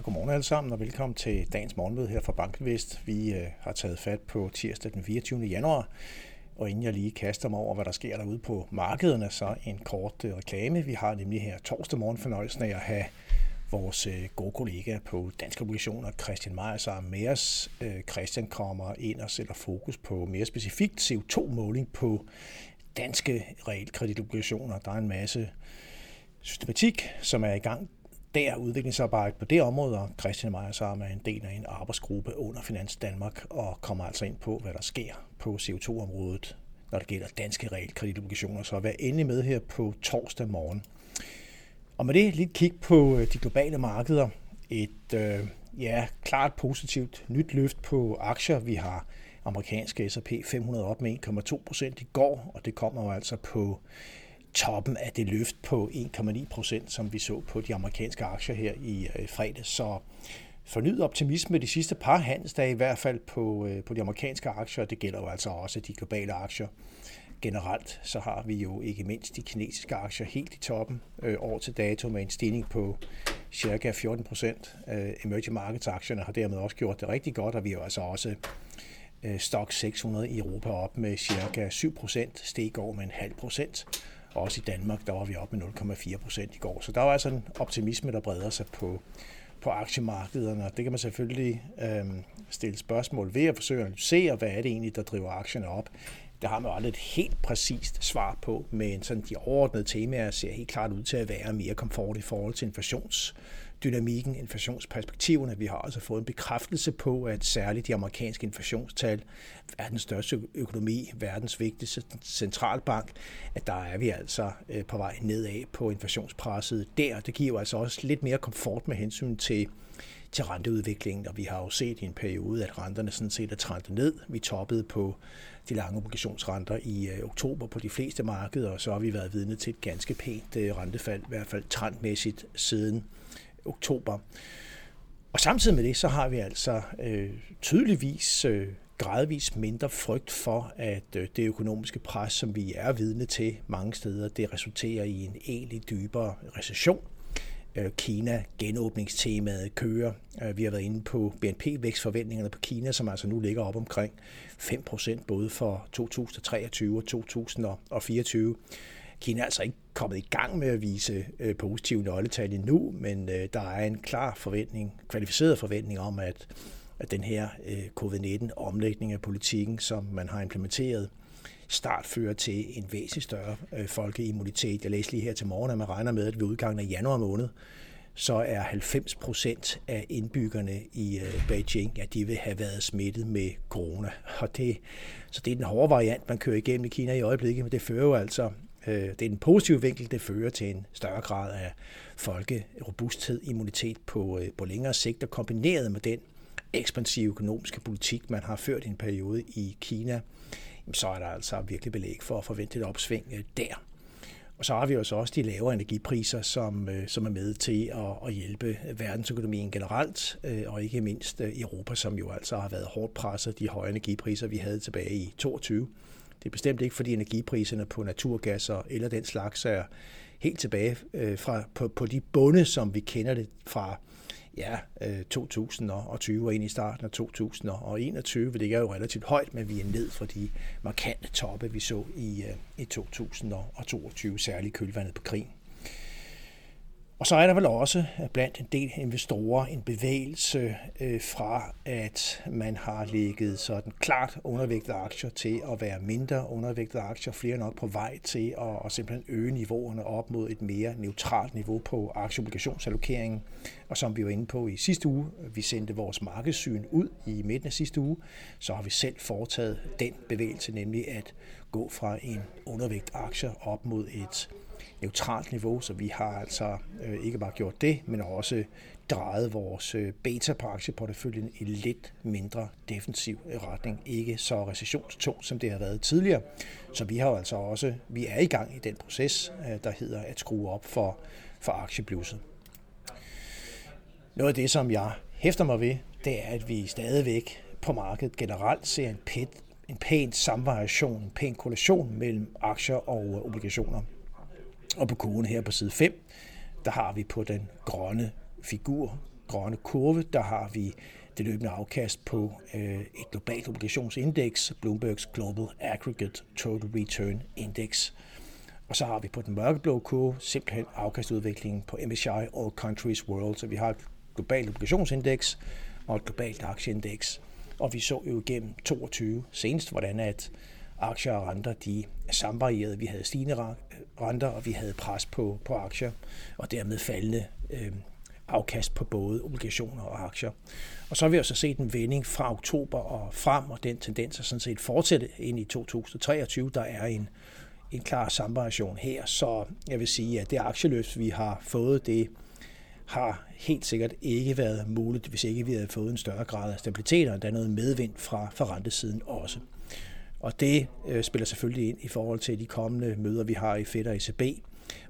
Ja, godmorgen alle sammen, og velkommen til dagens morgenmøde her fra Bankenvest. Vi øh, har taget fat på tirsdag den 24. januar, og inden jeg lige kaster mig over, hvad der sker derude på markederne, så en kort øh, reklame. Vi har nemlig her torsdag morgen fornøjelsen af at have vores øh, gode kollega på Danske Obligationer, Christian Meyer, sammen med os. Øh, Christian kommer ind og sætter fokus på mere specifikt CO2-måling på danske realkreditobligationer. Der er en masse systematik, som er i gang der udviklingsarbejde på det område, og Christian Meyer sammen er en del af en arbejdsgruppe under Finans Danmark, og kommer altså ind på, hvad der sker på CO2-området, når det gælder danske realkreditobligationer. Så vær endelig med her på torsdag morgen. Og med det lidt kig på øh, de globale markeder. Et øh, ja, klart positivt nyt løft på aktier. Vi har amerikanske S&P 500 op med 1,2 procent i går, og det kommer jo altså på toppen af det løft på 1,9 procent, som vi så på de amerikanske aktier her i øh, fredag. Så fornyet optimisme de sidste par handelsdage, i hvert fald på, øh, på de amerikanske aktier, og det gælder jo altså også de globale aktier. Generelt så har vi jo ikke mindst de kinesiske aktier helt i toppen øh, år til dato med en stigning på cirka 14 procent. Øh, emerging markets aktierne har dermed også gjort det rigtig godt, og vi har altså også øh, Stock 600 i Europa op med cirka 7 procent, steg over med en halv procent. Også i Danmark, der var vi oppe med 0,4 procent i går. Så der var altså en optimisme, der breder sig på, på aktiemarkederne. Det kan man selvfølgelig øh, stille spørgsmål ved at forsøge at analysere, hvad er det egentlig, der driver aktierne op. Det har man aldrig et helt præcist svar på, men sådan de overordnede temaer ser helt klart ud til at være mere komfort i forhold til inflations dynamikken, inflationsperspektiverne. Vi har altså fået en bekræftelse på, at særligt de amerikanske inflationstal, verdens største økonomi, verdens vigtigste centralbank, at der er vi altså øh, på vej nedad på inflationspresset der. Det giver altså også lidt mere komfort med hensyn til til renteudviklingen, og vi har jo set i en periode, at renterne sådan set er trændt ned. Vi toppede på de lange obligationsrenter i øh, oktober på de fleste markeder, og så har vi været vidne til et ganske pænt øh, rentefald, i hvert fald trendmæssigt siden oktober. Og samtidig med det, så har vi altså øh, tydeligvis øh, gradvis mindre frygt for, at øh, det økonomiske pres, som vi er vidne til mange steder, det resulterer i en egentlig dybere recession. Øh, Kina, genåbningstemaet kører. Øh, vi har været inde på BNP-vækstforventningerne på Kina, som altså nu ligger op omkring 5% både for 2023 og 2024. Kina er altså ikke kommet i gang med at vise øh, positive nøgletal endnu, men øh, der er en klar forventning, kvalificeret forventning om, at, at den her covid-19-omlægning af politikken, som man har implementeret, start fører til en væsentlig større øh, folkeimmunitet. Jeg læste lige her til morgen, at man regner med, at ved udgangen af januar måned, så er 90 procent af indbyggerne i øh, Beijing, ja, de vil have været smittet med corona. Og det, så det er den hårde variant, man kører igennem i Kina i øjeblikket, men det fører jo altså Øh, det er den positive vinkel, det fører til en større grad af folke, robusthed, immunitet på, øh, på længere sigt, og kombineret med den ekspansive økonomiske politik, man har ført i en periode i Kina, så er der altså virkelig belæg for at forvente et opsving øh, der. Og så har vi jo så også de lavere energipriser, som, øh, som er med til at, at hjælpe verdensøkonomien generelt, øh, og ikke mindst Europa, som jo altså har været hårdt presset de høje energipriser, vi havde tilbage i 22. Det er bestemt ikke, fordi energipriserne på naturgas eller den slags er helt tilbage fra, på, på de bunde, som vi kender det fra ja, øh, 2020 og ind i starten af 2021. Det er jo relativt højt, men vi er ned fra de markante toppe, vi så i, øh, i 2022, særligt kølvandet på krigen. Og så er der vel også blandt en del investorer en bevægelse øh, fra, at man har ligget sådan klart undervægtede aktier til at være mindre undervægtede aktier, flere nok på vej til at, at simpelthen øge niveauerne op mod et mere neutralt niveau på aktieobligationsallokeringen. Og som vi var inde på i sidste uge, vi sendte vores markedssyn ud i midten af sidste uge, så har vi selv foretaget den bevægelse, nemlig at gå fra en undervægt aktier op mod et neutralt niveau, så vi har altså øh, ikke bare gjort det, men også drejet vores øh, beta på aktieporteføljen i lidt mindre defensiv øh, retning. Ikke så recessionstungt, som det har været tidligere. Så vi har altså også, vi er i gang i den proces, øh, der hedder at skrue op for, for aktiebluset. Noget af det, som jeg hæfter mig ved, det er, at vi stadigvæk på markedet generelt ser en, pæt, en pæn samvariation, en pæn korrelation mellem aktier og obligationer. Og på kurven her på side 5, der har vi på den grønne figur, grønne kurve, der har vi det løbende afkast på øh, et globalt obligationsindeks, Bloomberg's Global Aggregate Total Return Index. Og så har vi på den mørkeblå kurve simpelthen afkastudviklingen på MSCI All Countries World. Så vi har et globalt obligationsindeks og et globalt aktieindeks. Og vi så jo igennem 22 senest, hvordan at aktier og renter de samvarierede. Vi havde stigende renter, og vi havde pres på, på aktier, og dermed faldende øh, afkast på både obligationer og aktier. Og så har vi også set en vending fra oktober og frem, og den tendens er sådan set fortsætte ind i 2023. Der er en, en klar samvariation her, så jeg vil sige, at det aktieløft, vi har fået, det har helt sikkert ikke været muligt, hvis ikke vi havde fået en større grad af stabilitet, og der er noget medvind fra, fra rentesiden også. Og det øh, spiller selvfølgelig ind i forhold til de kommende møder, vi har i Fed og ECB.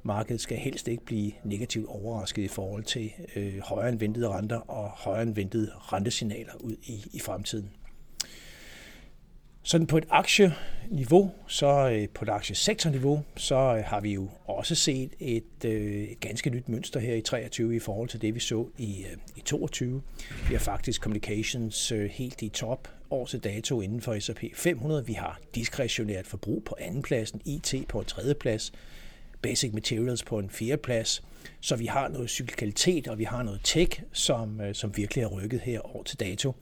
Markedet skal helst ikke blive negativt overrasket i forhold til øh, højere end ventede renter og højere end ventede rentesignaler ud i, i fremtiden. Sådan på et aktieniveau, så øh, på et aktiesektorniveau, så øh, har vi jo også set et, øh, et ganske nyt mønster her i 23 i forhold til det, vi så i, øh, i 22. Vi har faktisk communications øh, helt i top år til dato inden for S&P 500. Vi har diskretionært forbrug på anden pladsen, IT på en tredje plads, Basic Materials på en fjerde plads. Så vi har noget cyklikalitet, og vi har noget tech, som, øh, som virkelig er rykket her år til dato.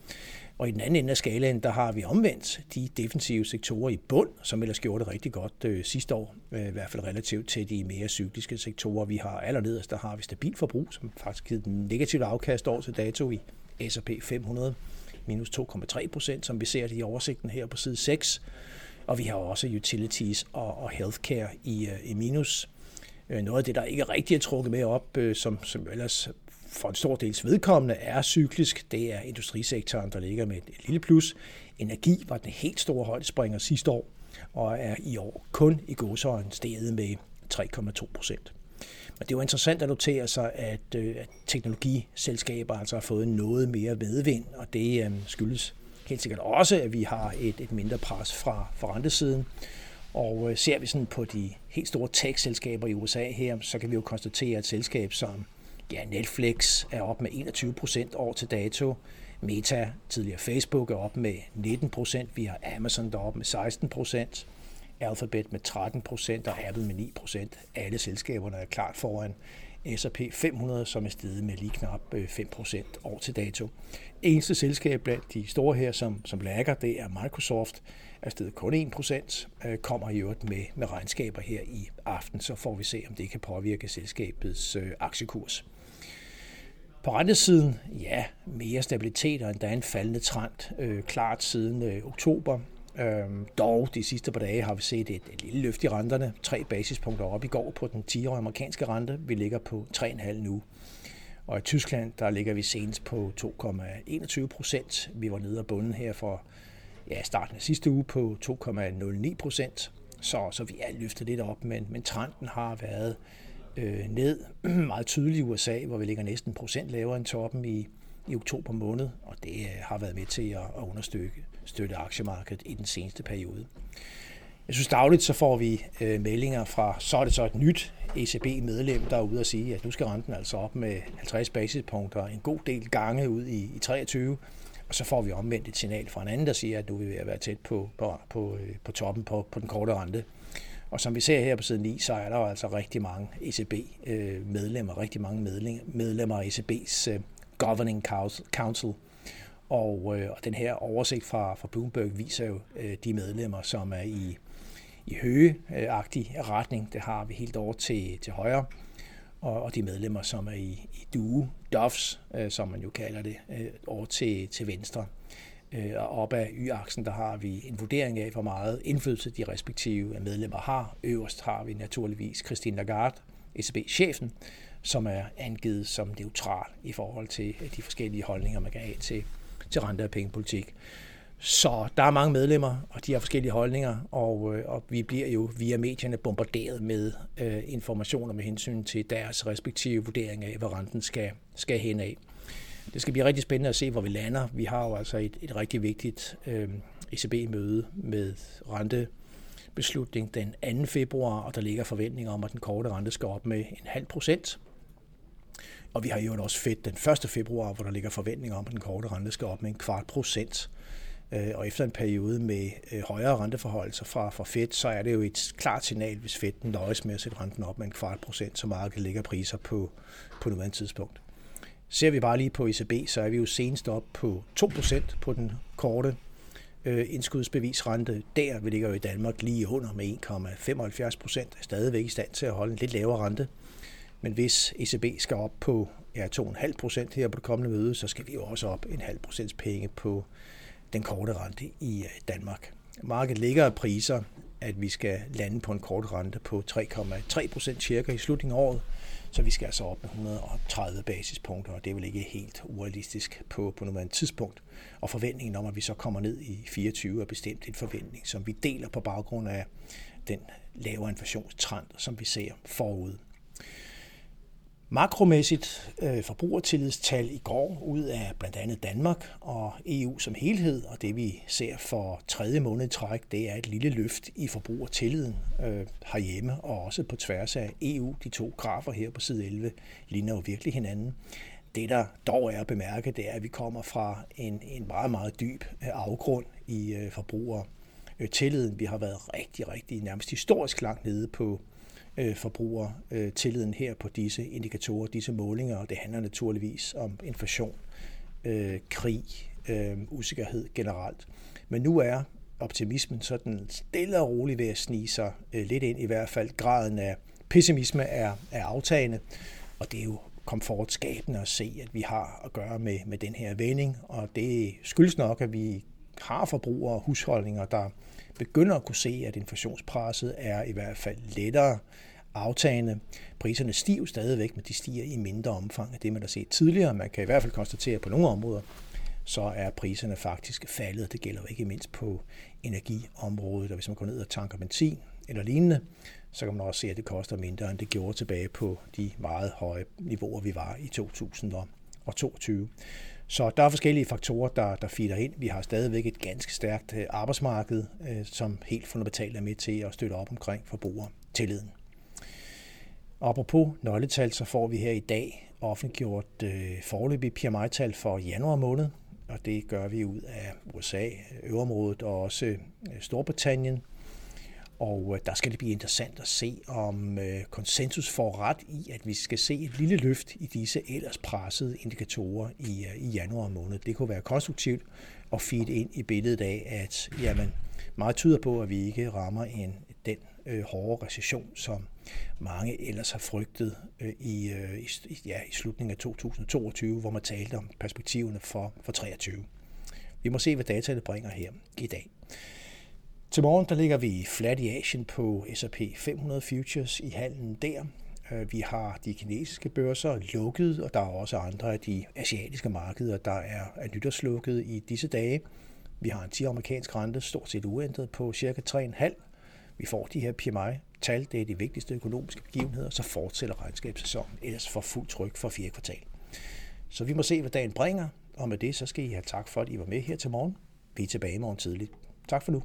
Og i den anden ende af skalaen, der har vi omvendt de defensive sektorer i bund, som ellers gjorde det rigtig godt øh, sidste år, øh, i hvert fald relativt til de mere cykliske sektorer. Vi har allernederst, der har vi stabil forbrug, som faktisk givet den negativt afkast år til dato i S&P 500, minus 2,3 procent, som vi ser det i oversigten her på side 6. Og vi har også utilities og, og healthcare i, øh, i minus. Øh, noget af det, der ikke rigtig er trukket med op, øh, som, som ellers for en stor dels vedkommende er cyklisk. Det er industrisektoren, der ligger med et lille plus. Energi var den helt store højdespringer sidste år, og er i år kun i godsøjen steget med 3,2 procent. Men det er jo interessant at notere sig, at, øh, at teknologiselskaber altså har fået noget mere medvind, og det øh, skyldes helt sikkert også, at vi har et, et mindre pres fra, fra rentesiden. Og øh, ser vi sådan på de helt store tech-selskaber i USA her, så kan vi jo konstatere, at et selskab som Ja, Netflix er op med 21 procent år til dato. Meta, tidligere Facebook, er op med 19 procent. Vi har Amazon, der er op med 16 procent. Alphabet med 13 procent og Apple med 9 procent. Alle selskaberne er klart foran S&P 500, som er steget med lige knap øh, 5 procent år til dato. Eneste selskab blandt de store her, som, som lækker, det er Microsoft, er steget kun 1 procent, øh, kommer i øvrigt med, med regnskaber her i aften, så får vi se, om det kan påvirke selskabets øh, aktiekurs. På rentesiden, ja, mere stabilitet og endda en faldende trend, øh, klart siden øh, oktober. Øhm, dog de sidste par dage har vi set et, et lille løft i renterne. Tre basispunkter op i går på den 10-årige amerikanske rente. Vi ligger på 3,5 nu. Og i Tyskland, der ligger vi senest på 2,21 procent. Vi var nede af bunden her for ja, starten af sidste uge på 2,09 procent. Så, så vi er løftet lidt op, men, men trenden har været øh, ned meget tydeligt i USA, hvor vi ligger næsten procent lavere end toppen i, i oktober måned, og det øh, har været med til at, at understøtte støtte aktiemarkedet i den seneste periode. Jeg synes dagligt, så får vi øh, meldinger fra, så er det så et nyt ECB-medlem, der er ude og sige, at nu skal renten altså op med 50 basispunkter en god del gange ud i, i 23, og så får vi omvendt et signal fra en anden, der siger, at nu er vi ved at være tæt på, på, på, øh, på toppen på, på den korte rente. Og som vi ser her på siden 9, så er der jo altså rigtig mange ECB-medlemmer, øh, rigtig mange medlemmer af ECB's øh, Governing Council. Og, øh, og den her oversigt fra, fra Bloomberg viser jo øh, de medlemmer, som er i, i høgeagtig retning. Det har vi helt over til, til højre. Og, og de medlemmer, som er i, i due, DOFs, øh, som man jo kalder det, øh, over til, til venstre. Øh, og op ad y-aksen, der har vi en vurdering af, hvor meget indflydelse de respektive medlemmer har. Øverst har vi naturligvis Christine Lagarde, ECB-chefen, som er angivet som neutral i forhold til øh, de forskellige holdninger, man kan have til, til rente- og pengepolitik. Så der er mange medlemmer, og de har forskellige holdninger, og, øh, og vi bliver jo via medierne bombarderet med øh, informationer med hensyn til deres respektive vurdering af, hvad renten skal, skal hen af. Det skal blive rigtig spændende at se, hvor vi lander. Vi har jo altså et, et rigtig vigtigt øh, ECB-møde med rentebeslutning den 2. februar, og der ligger forventninger om, at den korte rente skal op med en halv procent. Og vi har jo også fedt den 1. februar, hvor der ligger forventninger om, at den korte rente skal op med en kvart procent. Øh, og efter en periode med øh, højere renteforholdelser fra, fra Fed, så er det jo et klart signal, hvis Fed nøjes med at sætte renten op med en kvart procent, så markedet ligger priser på, på nuværende tidspunkt. Ser vi bare lige på ECB, så er vi jo senest op på 2% på den korte øh, indskudsbevisrente. Der vi ligger jo i Danmark lige under med 1,75 procent, er stadigvæk i stand til at holde en lidt lavere rente. Men hvis ECB skal op på ja, 2,5 procent her på det kommende møde, så skal vi jo også op en halv procents penge på den korte rente i øh, Danmark. Markedet ligger af priser, at vi skal lande på en kort rente på 3,3 procent cirka i slutningen af året. Så vi skal altså op med 130 basispunkter, og det er vel ikke helt urealistisk på, på nuværende tidspunkt. Og forventningen om, at vi så kommer ned i 24, er bestemt en forventning, som vi deler på baggrund af den lavere inflationstrend, som vi ser forud. Makromæssigt øh, forbrugertillidstal i går ud af blandt andet Danmark og EU som helhed, og det vi ser for tredje måned i træk, det er et lille løft i forbrugertilliden øh, herhjemme og også på tværs af EU. De to grafer her på side 11 ligner jo virkelig hinanden. Det, der dog er at bemærke, det er, at vi kommer fra en, en meget, meget dyb øh, afgrund i øh, forbrugertilliden. Vi har været rigtig, rigtig nærmest historisk langt nede på øh, forbruger øh, tilliden her på disse indikatorer, disse målinger, og det handler naturligvis om inflation, øh, krig, øh, usikkerhed generelt. Men nu er optimismen sådan stille og roligt ved at snige sig øh, lidt ind, i hvert fald graden af pessimisme er, er aftagende, og det er jo komfortskabende at se, at vi har at gøre med, med den her vending, og det skyldes nok, at vi har forbrugere og husholdninger, der begynder at kunne se, at inflationspresset er i hvert fald lettere aftagende. Priserne stiger stadigvæk, men de stiger i mindre omfang af det, man har set tidligere. Man kan i hvert fald konstatere, at på nogle områder, så er priserne faktisk faldet. Det gælder jo ikke mindst på energiområdet, og hvis man går ned og tanker benzin eller lignende, så kan man også se, at det koster mindre, end det gjorde tilbage på de meget høje niveauer, vi var i 2000 og 22. Så der er forskellige faktorer, der, der feeder ind. Vi har stadigvæk et ganske stærkt øh, arbejdsmarked, øh, som helt fundamentalt er med til at støtte op omkring forbrugertilliden. Apropos nøgletal, så får vi her i dag offentliggjort øh, forløbige PMI-tal for januar måned, og det gør vi ud af USA, øvrområdet og også øh, Storbritannien. Og øh, der skal det blive interessant at se, om øh, konsensus får ret i, at vi skal se et lille løft i disse ellers pressede indikatorer i, øh, i januar måned. Det kunne være konstruktivt at feed ind i billedet af, at jamen, meget tyder på, at vi ikke rammer en, den øh, hårde recession, som mange ellers har frygtet øh, i, øh, i, ja, i slutningen af 2022, hvor man talte om perspektiverne for, for 23. Vi må se, hvad dataene bringer her i dag. Til morgen der ligger vi flat i Asien på S&P 500 Futures i handlen der. Øh, vi har de kinesiske børser lukket, og der er også andre af de asiatiske markeder, der er, er nytårslukket i disse dage. Vi har en 10 amerikansk rente stort set uændret på cirka 3,5. Vi får de her PMI-tal, det er de vigtigste økonomiske begivenheder, så fortsætter regnskabssæsonen ellers for fuld tryk for fire kvartal. Så vi må se, hvad dagen bringer, og med det så skal I have tak for, at I var med her til morgen. Vi er tilbage i morgen tidligt. Tak for nu.